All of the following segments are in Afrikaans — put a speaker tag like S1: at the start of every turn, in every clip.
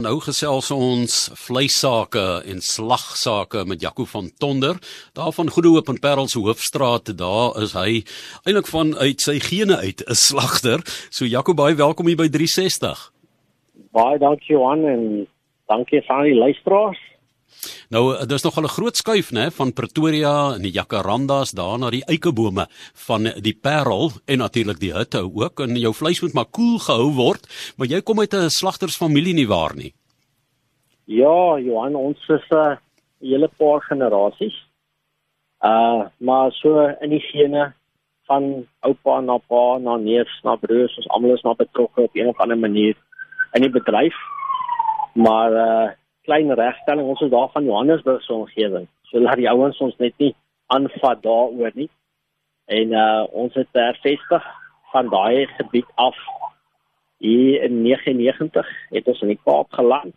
S1: Nou gesels ons vleissake en slagsake met Jaco van Tonder, daar van Goede Hoop in Parels Hoofstraat. Daar is hy eintlik van uit sy gene uit 'n slagter. So Jaco, baie welkom hier by 360.
S2: Baie dankie Johan en dankie aan die luisteraars.
S1: Nou, daar's nog 'n groot skuif nê van Pretoria en die Jacarandas daar na die eikebome van die Parel en natuurlik die hutte ook en jou vleis moet maar koel gehou word, maar jy kom uit 'n slagtersfamilie nie waar nie.
S2: Ja, Johan, ons is 'n uh, hele paar generasies. Uh, maar so in die gene van oupa na pa na neefs na broers, ons almal is maar betrokke op 'n of ander manier in die bedryf. Maar uh klein regstelling ons is daar van Johannesburg se omgewing. So laat die ouens ons net nie aanvat daaroor nie. En uh ons het hervestig van daai gebied af hier in 99 het ons in die Kaap geland.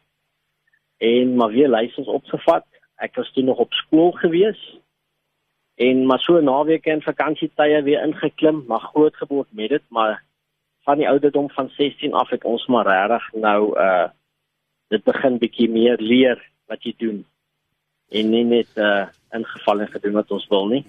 S2: En maar weer leiers opgevat. Ek was toe nog op skool gewees. En maar so naweek en vakansietye weer ingeklim, maar groot geword met dit, maar van die ouderdom van 16 af het ons maar regtig nou uh dit begin bietjie meer leer wat jy doen en nie net uh ingeval en gedoen wat ons wil nie.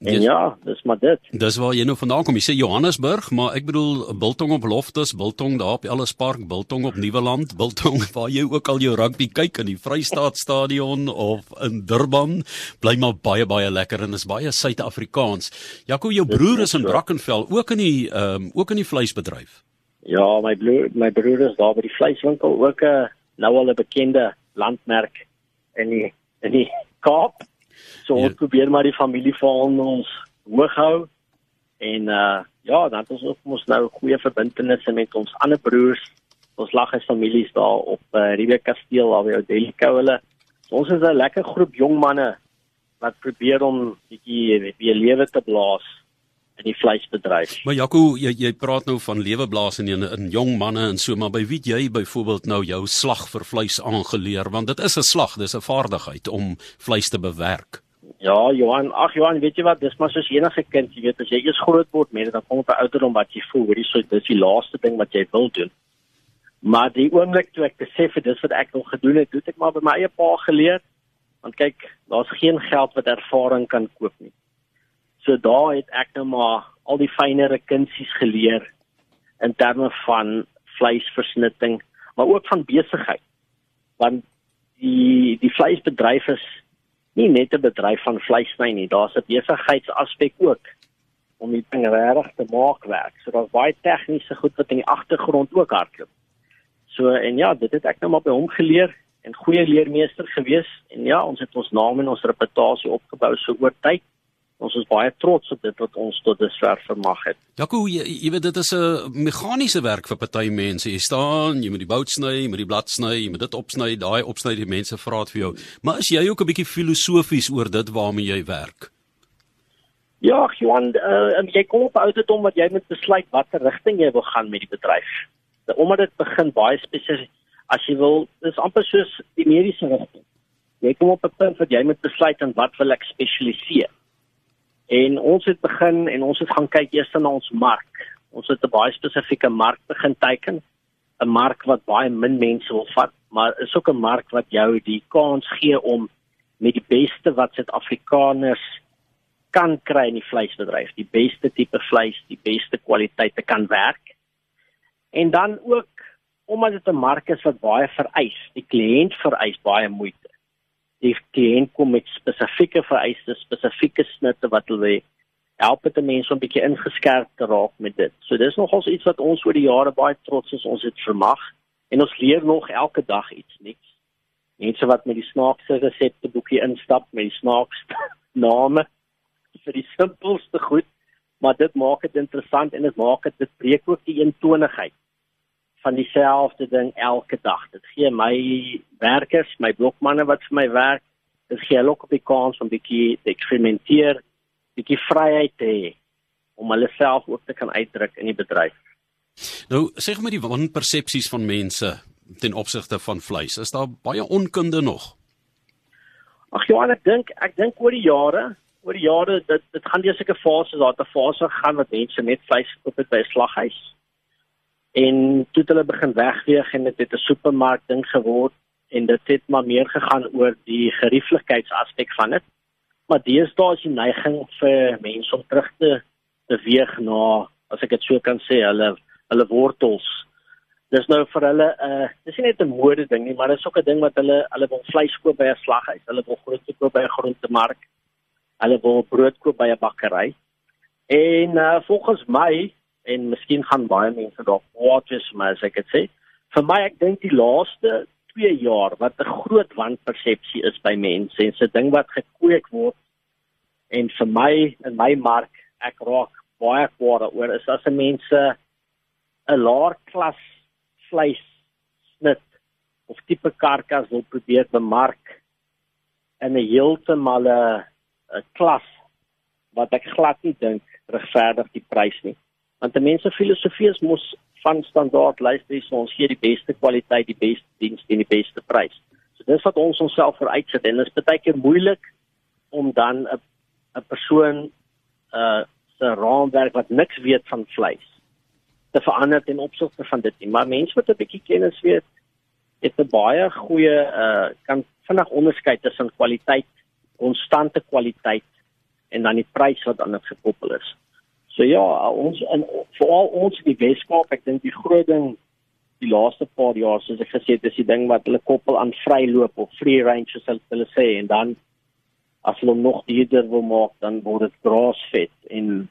S2: En ja, dis maar dit.
S1: Dis waar jy nou vandaan kom. Jy sê Johannesburg, maar ek bedoel Biltong op Loftus, Biltong daar op Ellis Park, Biltong op Nieuweland, Biltong waar jy ook al jou rugby kyk in die Vrystaat Stadion of in Durban, bly maar baie baie lekker en is baie Suid-Afrikaans. Jaco, jou broer is in Brackenfell, ook in die ehm um, ook in die vleisbedryf.
S2: Ja, my broer, my broer is daar by die vleiswinkel ook 'n uh, nou al 'n bekende landmerk in die in die Kaap. So ons ja. probeer maar die familie van ons hoog hou en uh ja, dan het ons ook mos nou goeie verbintenisse met ons ander broers. Ons lag as families daar op uh, Rivier Kasteel waar by Odelco hulle. So ons is 'n lekker groep jong manne wat probeer om bietjie weer lewe te blaas in die vleisbedryf.
S1: Maar Jaco, jy jy praat nou van leweblaas in in jong manne en so, maar by wie jy byvoorbeeld nou jou slag vir vleis aangeleer want dit is 'n slag, dis 'n vaardigheid om vleis te bewerk.
S2: Ja, Johan, ag Johan, weet jy wat, dis maar soos enige kind, jy weet as jy eers groot word met dit dan kom op 'n ouderdom wat jy voel, hoorie, so dis die laaste ding wat jy wil doen. Maar die oomblik toe ek besef het dis wat ek nog gedoen het, het ek maar by my eie pa geleer. Want kyk, daar's geen geld wat ervaring kan koop nie. So daar het ek nou maar al die fynere kunsies geleer in terme van vleisversnitting, maar ook van besigheid. Want die die vleisbedryf is nie net 'n bedryf van vleissny nie, daar's 'n besigheidsaspek ook om die ding reg te maak werk. So daar's baie tegniese goed wat in die agtergrond ook hardloop. So en ja, dit het ek nou maar by hom geleer en goeie leermeester gewees en ja, ons het ons naam en ons reputasie opgebou so oor tyd ons is baie trots op dit wat ons tot dusver vermag het.
S1: Jaco, jy, jy weet dit is 'n meganiese werk vir party mense. Jy staan, jy moet die bout sny, jy moet die blad sny, jy moet dit opsny, daai opsny die mense vra dit vir jou. Maar is jy ook 'n bietjie filosofies oor dit waarmee jy werk?
S2: Ja, Johan, uh, jy kom op ouderdom wat jy moet besluit watter rigting jy wil gaan met die bedryf. Omdat dit begin baie spesifiek as jy wil, dis amper soos die mediese rigting. Jy kom op 'n punt wat jy moet besluit aan wat wil ek spesialiseer. En ons het begin en ons het gaan kyk eers na ons mark. Ons het 'n baie spesifieke mark begin teiken. 'n Mark wat baie min mense wil vat, maar is ook 'n mark wat jou die kans gee om met die beste wat Suid-Afrikaners kan kry in die vleisbedryf, die beste tipe vleis, die beste kwaliteit te kan werk. En dan ook omdat dit 'n mark is wat baie vereis, die kliënt vereis baie moeite die kliënt kom met spesifieke vereistes, spesifieke snitte wat hulle wil help dit mense om bietjie ingeskerp te raak met dit. So dis nogals iets wat ons oor die jare baie trots is ons het vermag en ons leer nog elke dag iets nuuts. Mense wat met die snaakste resepte boekie instap met die snaakste name vir die simpelste goed, maar dit maak dit interessant en dit maak dit breek ook die eentonigheid van dieselfde ding elke dag. Dit gee my werkers, my blokmanne wat vir my werk, dit gee hulle ook op die kans om bietjie te eksperimenteer, bietjie vryheid te hê om hulle self ook te kan uitdruk in die bedryf.
S1: Nou, sê gou met die wanpersepsies van mense ten opsigte van vleis, is daar baie onkunde nog?
S2: Ag Johan, ek dink ek dink oor die jare, oor die jare dit dit gaan deur sulke fases, daar 'n fase gaan wat mense net vleis koop by 'n slaghuis En toe het hulle begin wegweeg en dit het 'n supermark ding geword en dit het maar meer gegaan oor die gerieflikheidsaspek van dit. Maar deesdae is die neiging vir mense om terug te beweeg na as ek dit so kan sê, hulle hulle wortels. Dis nou vir hulle 'n uh, dis nie net 'n mode ding nie, maar dit is ook 'n ding wat hulle hulle wil vleis koop by 'n slaghuis, hulle wil groente koop by 'n groentemark. Hulle wil brood koop by 'n bakkery. En uh, volgens my en miskien gaan baie mense dalk kwaad wees vir my as ek dit sê. Vir my ek dink die laaste 2 jaar wat 'n groot wanpersepsie is by mense en se ding wat gekweek word en vir my in my mark ek raak baie kwaad oor is as mense 'n laer klas vleis snit of tipe karkas wil probeer bemark in 'n heeltemal 'n klas wat ek glad nie dink regverdig die prys nie. Want 'n mens se filosofie is mos van standaard luister ons ons gee die beste kwaliteit, die beste diens en die beste prys. So dis wat ons onsself veruitsit en dit is baie keer moeilik om dan 'n 'n persoon uh se raamwerk wat niks weet van vleis te verander ten opsigte van dit nie. Maar mense wat 'n bietjie kennis weet, het 'n baie goeie uh kan vinnig onderskei tussen kwaliteit, konstante kwaliteit en dan die prys wat aan dit gekoppel is. So ja, ons in veral ons in die Weskaap, ek dink die groot ding die laaste paar jaar soos ek gesê het, is die ding wat hulle koppel aan vryloop of free range soos hulle sê en dan as hulle nog duurder wil maak, dan word dit grass-fed en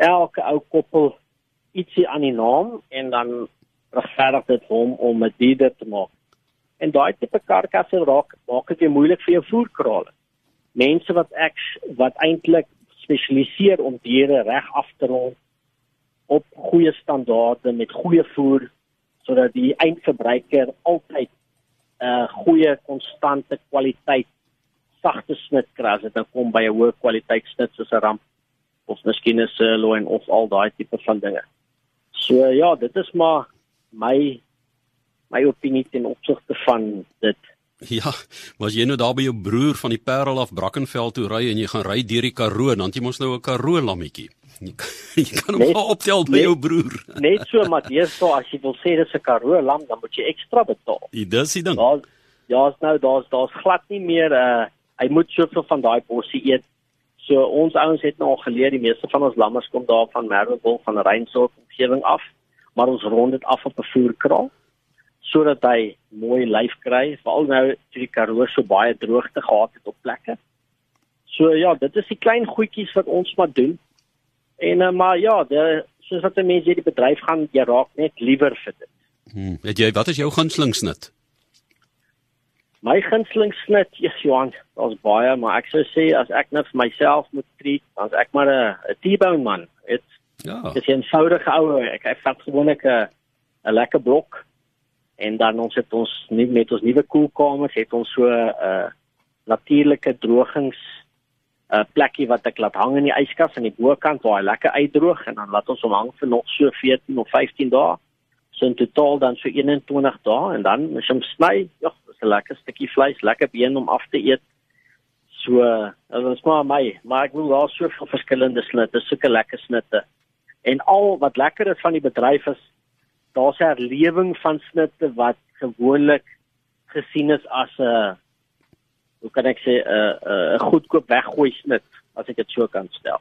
S2: elke ou koppel ietsie aan die naam en dan regverdig dit hom om 'n dieder te maak. En daai tipe karkasse raak maak dit moeilik vir jou voerkrale. Mense wat ek wat eintlik spesialiseer om diere reg af te rond op goeie standaarde met goeie voer sodat die eindverbruiker altyd 'n uh, goeie konstante kwaliteit sagte snit kry as dit nou kom by 'n hoë kwaliteit snit soos 'n ramp of miskien 'n sirloin of al daai tipe van dinge. So ja, dit is maar my my opinie ten opsigte van dit.
S1: Ja, was jy nou daar by jou broer van die Parel af Brackenfell toe ry en jy gaan ry deur die Karoo, dan jy mos nou 'n Karoo lammetjie. Jy kan, jy kan hom maar optel by net, jou broer.
S2: Net so, maar dis so as jy wil sê dis 'n Karoo lam, dan moet jy ekstra betaal.
S1: Dis die ding.
S2: Daar ja, nou daar's daar's glad nie meer uh, hy moet soveel van daai bossie eet. So ons ouens het nou al geleer die meeste van ons lammers kom daar van Merwewil van Reinsdorp omgewing af, maar ons rond dit af op 'n voerkraal sodat hy mooi lyf kry, veral nou toe die Karoo so baie droogte gehad het op plekke. So ja, dit is die klein goedjies wat ons maar doen. En uh, maar ja, de, soos wat mense die bedryf gaan, jy raak net liewer vir dit.
S1: Hmm, weet jy wat is jou gunsteling snit?
S2: My gunsteling snit, yes, Johan, daar's baie, maar ek sou sê as ek net vir myself moet treat, dan's ek maar 'n 'n T-bone man. Dit ja. Dis 'n eenvoudige ou, ek ek vat gewoonlik 'n 'n lekker blok en dan ons het ons nie met ons nuwe koelkamers het ons so 'n uh, natuurlike drogings 'n uh, plekkie wat ek laat hang in die yskas aan die bokant waar hy lekker uitdroog en dan laat ons hom hang vir nog so 14 of 15 dae. So in totaal dan so 21 dae en dan as jy hom sny, ja, 'n lekker stukkie vleis, lekker been om af te eet. So, dit was maar my, maar ek wil daar soveel verskillende snitte, sulke lekker snitte. En al wat lekker is van die bedryf is daar's 'n herlewing van snitte wat gewoonlik gesien is as 'n hoe kan ek sê 'n 'n goedkoop weggooi snit as ek dit so kan stel.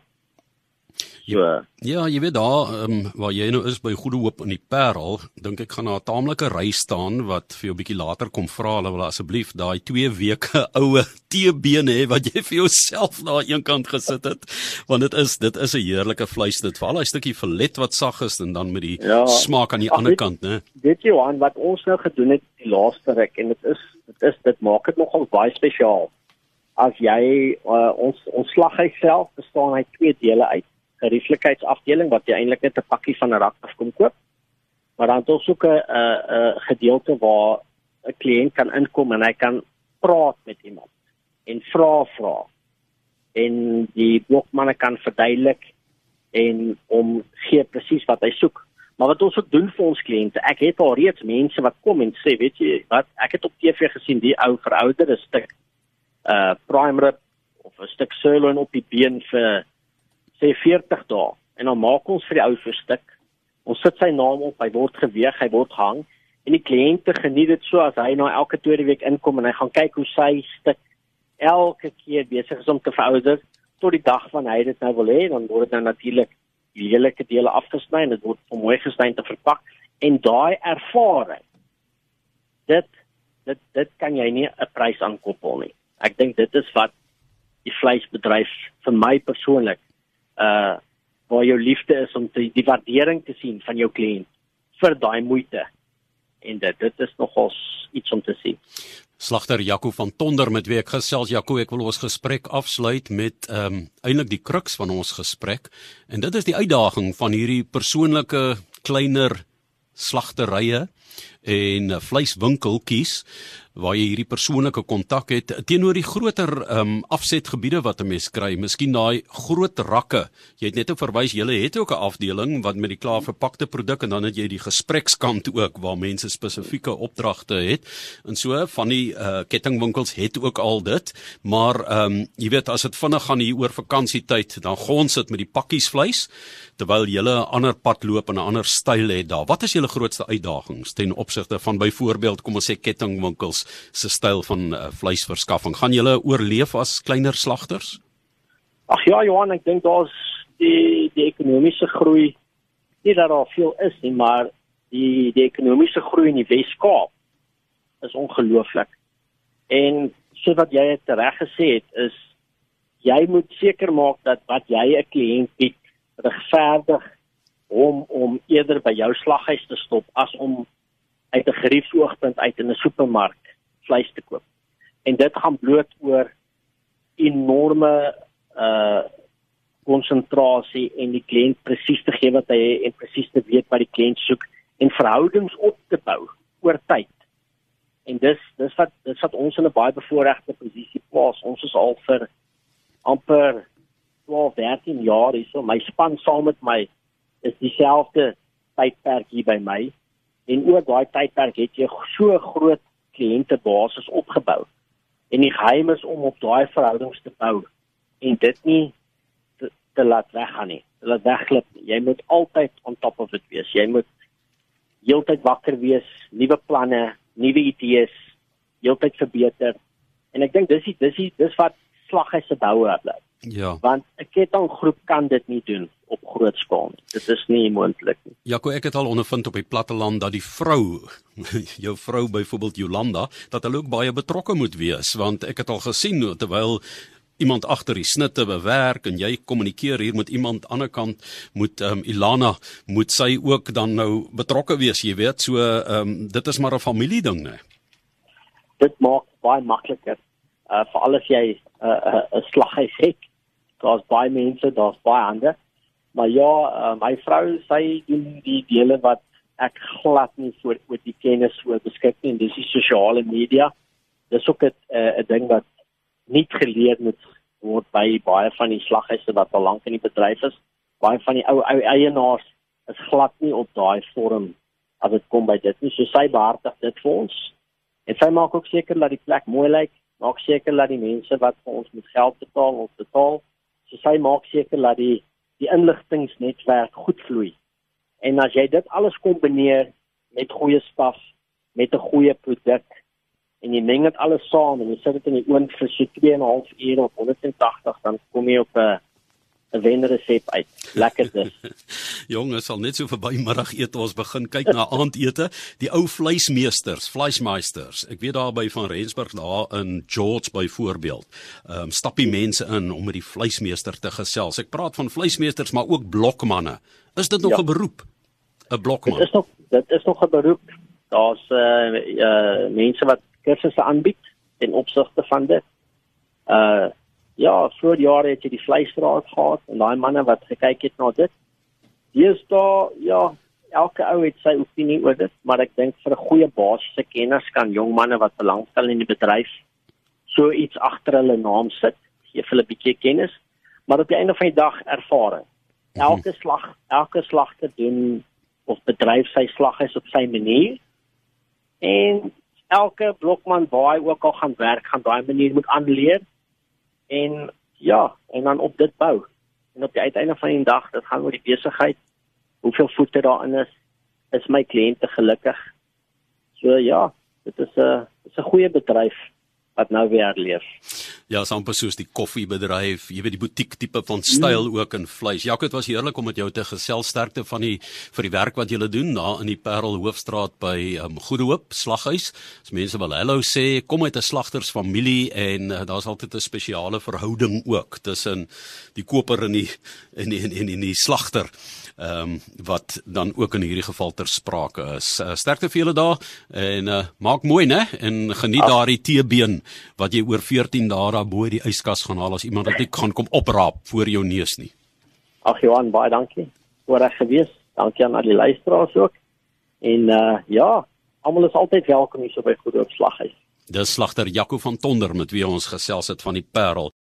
S1: So ja, jy weet daar um, waar jy nou is by Goeie Hoop in die Parel, dink ek gaan daar 'n taamlike ry staan wat vir jou bietjie later kom vra hulle wil asseblief daai 2 weke oue teebeen hê wat jy vir jouself na een kant gesit het, want dit is dit is 'n heerlike vleis dit, veral daai stukkie filet wat sag is en dan met die ja, smaak aan die ander kant, né?
S2: Weet jy Johan wat ons nou gedoen het die laaste ruk en dit is dit is dit maak dit nogal baie spesiaal. As jy uh, ons ons slaghuis self bestaan uit twee dele uit 'n rieflikheidsafdeling wat jy eintlik net 'n pakkie van 'n rak af kom koop. Maar dan het ons ook 'n 'n gedeelte waar 'n kliënt kan inkom en hy kan praat met iemand en vra vra. En die blokmanne kan verduidelik en om gee presies wat hy soek. Maar wat ons ook doen vir ons kliënte, ek het al reeds mense wat kom en sê, weet jy, wat ek het op TV gesien die ou verouderde stuk uh prime rib of 'n stuk sirloin op die been vir sê 40 dae en dan maak ons vir die ou vir stuk. Ons sit sy naam op, hy word geweeg, hy word hang en die kliënte geniet dit so as hy nou elke tweede week inkom en hy gaan kyk hoe sy stuk elke keer besig is om te verouder tot die dag van hy dit nou wil hê dan word dit nou natuurlik die lelike dele afgesny en dit word om mooi gesny te verpak en daai ervaring dit dit dit kan jy nie 'n prys aankoppel nie. Ek dink dit is wat die vleisbedryf vir my persoonlik uh waar jou liefde is om te, die waardering te sien van jou kliënt vir daai moeite. En dit dit is nogals iets om te sien.
S1: Slagter Jaco van Tonder met wie ek gesels. Jaco ek wil ons gesprek afsluit met ehm um, eintlik die kruks van ons gesprek. En dit is die uitdaging van hierdie persoonlike kleiner slagterye en vleiswinkeltjies waar jy hierdie persoonlike kontak het teenoor die groter ehm um, afsetgebiede wat 'n mens kry. Miskien daai groot rakke. Jy het net verwys jy het ook 'n afdeling wat met die klaar verpakte produk en dan het jy die gesprekskant ook waar mense spesifieke opdragte het. En so van die uh, kettingwinkels het ook al dit, maar ehm um, jy weet as dit vinnig gaan hier oor vakansietyd, dan gons dit met die pakkies vleis terwyl jy 'n ander pad loop en 'n ander styl het daar. Wat is julle grootste uitdagings ten opsigte van byvoorbeeld kom ons sê kettingwinkels se styl van uh, vleisverskaffing? Gaan julle oorleef as kleiner slagters?
S2: Ag ja, Johan, ek dink daar's die die ekonomiese groei nie dat daar veel is nie, maar die die ekonomiese groei in die Wes-Kaap is ongelooflik. En so wat jy het reg gesê het is jy moet seker maak dat wat jy 'n kliënt bied regverdig om om eerder by jou slaghuis te stop as om uit 'n geriefsoogpunt uit in 'n supermark vleis te koop. En dit gaan bloot oor enorme uh konsentrasie en die kliënt presies te gee wat hy en presies te weet wat die kliënt soek en verhoudings op te bou oor tyd. En dis dis wat dis wat ons in 'n baie bevoordeelde posisie plaas. Ons is al vir amper 12, 13 jaar hierso. My span saam met my is dieselfde tydperk hier by my. En ook daai tydperk het jy so groot kliëntebasis opgebou. En die geheim is om op daai verhoudings te bou en dit nie te, te laat weggaan nie. Laat wegglip. Jy moet altyd on top of it wees. Jy moet heeltyd wakker wees, nuwe planne, nuwe idees, heeltyd verbeter. En ek dink dis die, dis die, dis wat slaghuise boue bly.
S1: Ja.
S2: Want 'n kettinggroep kan dit nie doen op groot skaal nie. Dit is nie moontlik nie.
S1: Jaco, ek het al ondervind op die platteland dat die vrou, jou vrou byvoorbeeld Jolanda, dat hulle ook baie betrokke moet wees, want ek het al gesien terwyl iemand agter die snitte bewerk en jy kommunikeer hier met iemand aan die ander kant moet ehm um, Ilana moet sy ook dan nou betrokke wees, jy weet, so ehm um, dit is maar 'n familie ding, né?
S2: Dit maak baie makliker. Uh veral as jy 'n uh, 'n uh, slaghuis het daar's baie mense, daar's baie ander. Maar ja, uh, my vrou sy doen die dele wat ek glad nie voor oor die kennis oor beskik nie, dis die sosiale media. Dis ook 'n uh, 'n ding wat nie geleer moet word by baie van die slaghuise wat al lank in die bedryf is. Baie van die ou ou eienaars is glad nie op daai vorm as dit kom by dit nie. So sy behartig dit vir ons. En sy maak ook seker dat die plek mooi lyk, maak seker dat die mense wat vir ons moet geld betaal, ons betaal so sy maak seker dat die die inligtingsnetwerk goed vloei. En as jy dit alles kombineer met goeie staf, met 'n goeie produk en jy meng dit alles saam en jy sit dit in die oond vir so 2 en 'n half ure of 180 dan kom jy op 'n 'n wenresep uit. Lekker dis.
S1: Jonge, sal net so verby middag eet ons begin kyk na aandete. Die ou vleismeesters, vleismeisters. Ek weet daar by van Rensburg daar in George byvoorbeeld. Ehm um, stap die mense in om met die vleismeester te gesels. Ek praat van vleismeesters, maar ook blokmanne. Is dit nog 'n ja. beroep? 'n Blokman.
S2: Dit is nog dit is nog 'n beroep. Daar's uh uh mense wat kursusse aanbied in opsigte van dit. Uh ja, voor jare het jy die vleisraad gehad en daai manne wat gekyk het na dit. Dis daar ja, elke ou het sy opinie oor dit, maar ek dink vir 'n goeie basiese kennis kan jong manne wat belangstel in die bedryf so iets agter hulle naam sit, gee hulle 'n bietjie kennis, maar op die einde van die dag ervaring. Mhm. Elke slag, elke slagter doen of bedryf sy slaghuis op sy manier. En elke blokman waar hy ook al gaan werk, gaan daai manier moet aanleer en ja, en dan op dit bou. En op die uiteinde van die dag, dit gaan oor die besigheid hoeveel voete daarin is, is my kliënte gelukkig. So ja, dit is 'n dis 'n goeie bedryf wat nou weer leef.
S1: Ja, amper soos die koffiebedryf, jy weet die butiek tipe van styl mm. ook in vleis. Jaco, dit was heerlik om met jou te gesels sterkte van die vir die werk wat jy doen daar in die Parel Hoofstraat by um, Goeie Hoop Slaghuis. As mense wil hallo sê, kom uit 'n slagtersfamilie en uh, daar's altyd 'n spesiale verhouding ook tussen die koper en die en die en die, die slagter ehm um, wat dan ook in hierdie geval ter sprake is. Uh, sterkte vir julle daar en uh, maak mooi, né? En geniet daardie teebeen wat jy oor 14 dae daar bo die yskas gaan haal as iemand dit gaan kom opraap voor jou neus nie.
S2: Ag Johan, baie dankie. Voorreg gewees. Dankie aan al die luisteraars ook. En uh ja, almal is altyd welkom hier so by Goeie Opslaghuis.
S1: Dis slagter Jaco van Tonder met wie ons gesels het van die Parel.